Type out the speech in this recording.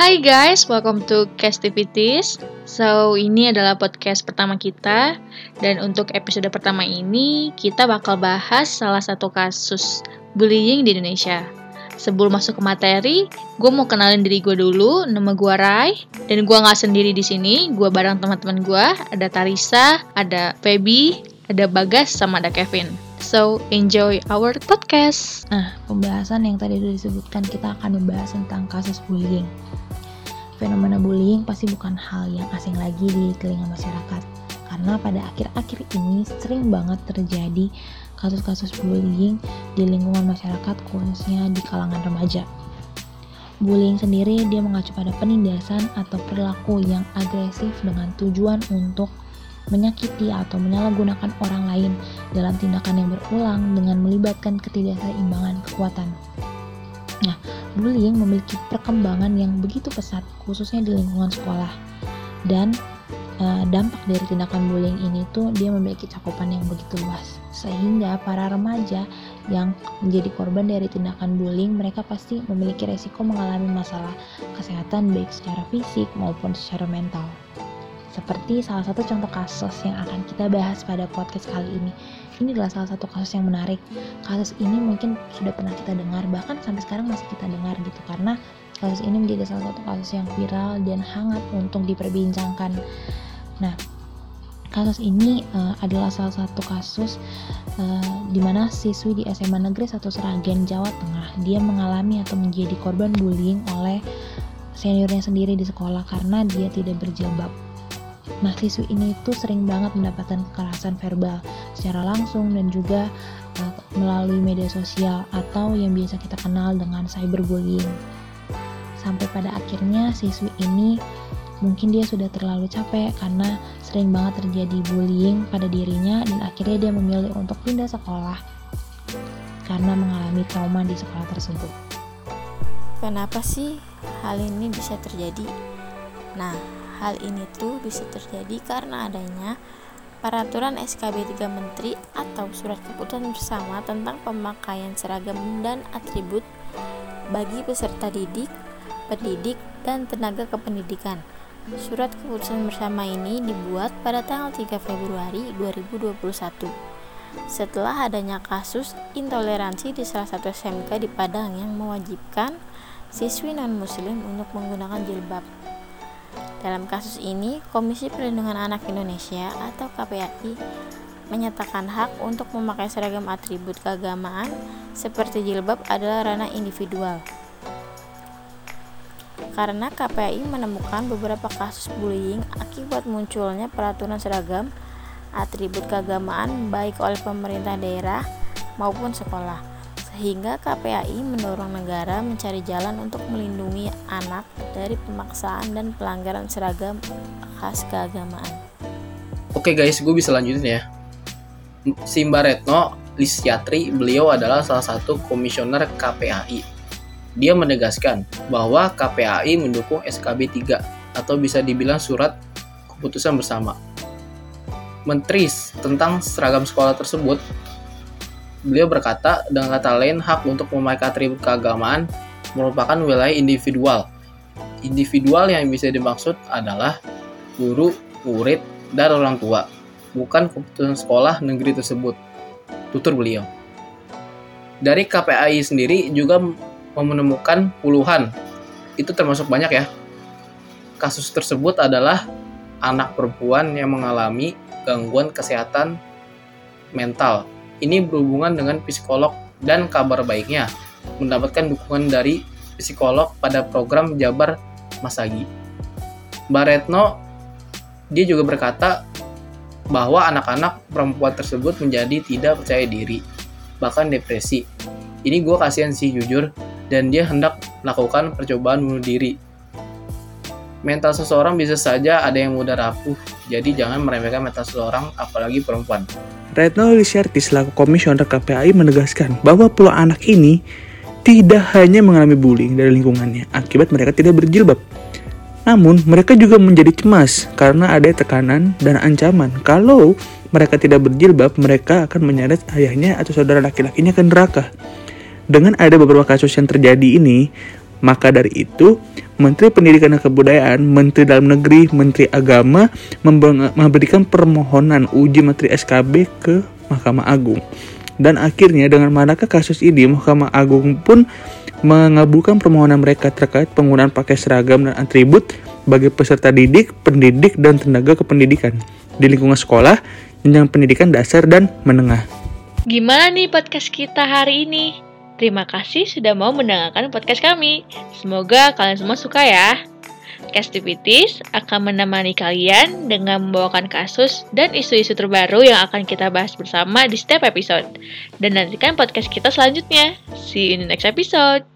Hai guys, welcome to Castivities. So, ini adalah podcast pertama kita dan untuk episode pertama ini kita bakal bahas salah satu kasus bullying di Indonesia. Sebelum masuk ke materi, gue mau kenalin diri gue dulu. Nama gue Rai dan gue nggak sendiri di sini. Gue bareng teman-teman gue. Ada Tarisa, ada Feby, ada Bagas, sama ada Kevin. So, enjoy our podcast. Nah, pembahasan yang tadi sudah disebutkan kita akan membahas tentang kasus bullying. Fenomena bullying pasti bukan hal yang asing lagi di telinga masyarakat. Karena pada akhir-akhir ini sering banget terjadi kasus-kasus bullying di lingkungan masyarakat khususnya di kalangan remaja. Bullying sendiri dia mengacu pada penindasan atau perilaku yang agresif dengan tujuan untuk menyakiti atau menyalahgunakan orang lain dalam tindakan yang berulang dengan melibatkan ketidakseimbangan kekuatan. Nah, bullying memiliki perkembangan yang begitu pesat, khususnya di lingkungan sekolah. Dan e, dampak dari tindakan bullying ini tuh dia memiliki cakupan yang begitu luas, sehingga para remaja yang menjadi korban dari tindakan bullying, mereka pasti memiliki resiko mengalami masalah kesehatan baik secara fisik maupun secara mental. Seperti salah satu contoh kasus yang akan kita bahas pada podcast kali ini. Ini adalah salah satu kasus yang menarik. Kasus ini mungkin sudah pernah kita dengar, bahkan sampai sekarang masih kita dengar gitu karena kasus ini menjadi salah satu kasus yang viral dan hangat untuk diperbincangkan. Nah, kasus ini uh, adalah salah satu kasus uh, di mana siswi di SMA Negeri 1 Seragen, Jawa Tengah, dia mengalami atau menjadi korban bullying oleh seniornya sendiri di sekolah karena dia tidak berjilbab. Nah, siswi ini tuh sering banget mendapatkan kekerasan verbal secara langsung dan juga uh, melalui media sosial atau yang biasa kita kenal dengan cyberbullying. Sampai pada akhirnya siswi ini mungkin dia sudah terlalu capek karena sering banget terjadi bullying pada dirinya dan akhirnya dia memilih untuk pindah sekolah karena mengalami trauma di sekolah tersebut. Kenapa sih hal ini bisa terjadi? Nah, Hal ini tuh bisa terjadi karena adanya peraturan SKB 3 Menteri atau surat keputusan bersama tentang pemakaian seragam dan atribut bagi peserta didik, pendidik, dan tenaga kependidikan. Surat keputusan bersama ini dibuat pada tanggal 3 Februari 2021 setelah adanya kasus intoleransi di salah satu SMK di Padang yang mewajibkan siswi non-muslim untuk menggunakan jilbab. Dalam kasus ini, Komisi Perlindungan Anak Indonesia atau KPAI menyatakan hak untuk memakai seragam atribut keagamaan seperti jilbab adalah ranah individual. Karena KPAI menemukan beberapa kasus bullying akibat munculnya peraturan seragam atribut keagamaan baik oleh pemerintah daerah maupun sekolah sehingga KPAI mendorong negara mencari jalan untuk melindungi anak dari pemaksaan dan pelanggaran seragam khas keagamaan. Oke guys, gue bisa lanjutin ya. Simba Retno Lisyatri, beliau adalah salah satu komisioner KPAI. Dia menegaskan bahwa KPAI mendukung SKB 3 atau bisa dibilang surat keputusan bersama. Menteri tentang seragam sekolah tersebut Beliau berkata, dengan kata lain, hak untuk memakai atribut keagamaan merupakan wilayah individual. Individual yang bisa dimaksud adalah guru, murid, dan orang tua, bukan keputusan sekolah negeri tersebut. Tutur beliau. Dari KPAI sendiri juga menemukan puluhan, itu termasuk banyak ya. Kasus tersebut adalah anak perempuan yang mengalami gangguan kesehatan mental ini berhubungan dengan psikolog dan kabar baiknya mendapatkan dukungan dari psikolog pada program Jabar Masagi. Mbak Retno dia juga berkata bahwa anak-anak perempuan tersebut menjadi tidak percaya diri, bahkan depresi. Ini gue kasihan sih jujur, dan dia hendak melakukan percobaan bunuh diri. Mental seseorang bisa saja ada yang mudah rapuh, jadi jangan meremehkan mental seseorang, apalagi perempuan. Retno Lisyarti selaku komisioner KPAI menegaskan bahwa puluh anak ini tidak hanya mengalami bullying dari lingkungannya akibat mereka tidak berjilbab. Namun, mereka juga menjadi cemas karena ada tekanan dan ancaman kalau mereka tidak berjilbab, mereka akan menyeret ayahnya atau saudara laki-lakinya ke neraka. Dengan ada beberapa kasus yang terjadi ini, Maka dari itu, Menteri Pendidikan dan Kebudayaan, Menteri Dalam Negeri, Menteri Agama memberikan permohonan uji materi SKB ke Mahkamah Agung. Dan akhirnya dengan manakah kasus ini, Mahkamah Agung pun mengabulkan permohonan mereka terkait penggunaan pakai seragam dan atribut bagi peserta didik, pendidik, dan tenaga kependidikan di lingkungan sekolah, jenjang pendidikan dasar dan menengah. Gimana nih podcast kita hari ini? Terima kasih sudah mau mendengarkan podcast kami. Semoga kalian semua suka ya. Castivities akan menemani kalian dengan membawakan kasus dan isu-isu terbaru yang akan kita bahas bersama di setiap episode. Dan nantikan podcast kita selanjutnya. See you in the next episode.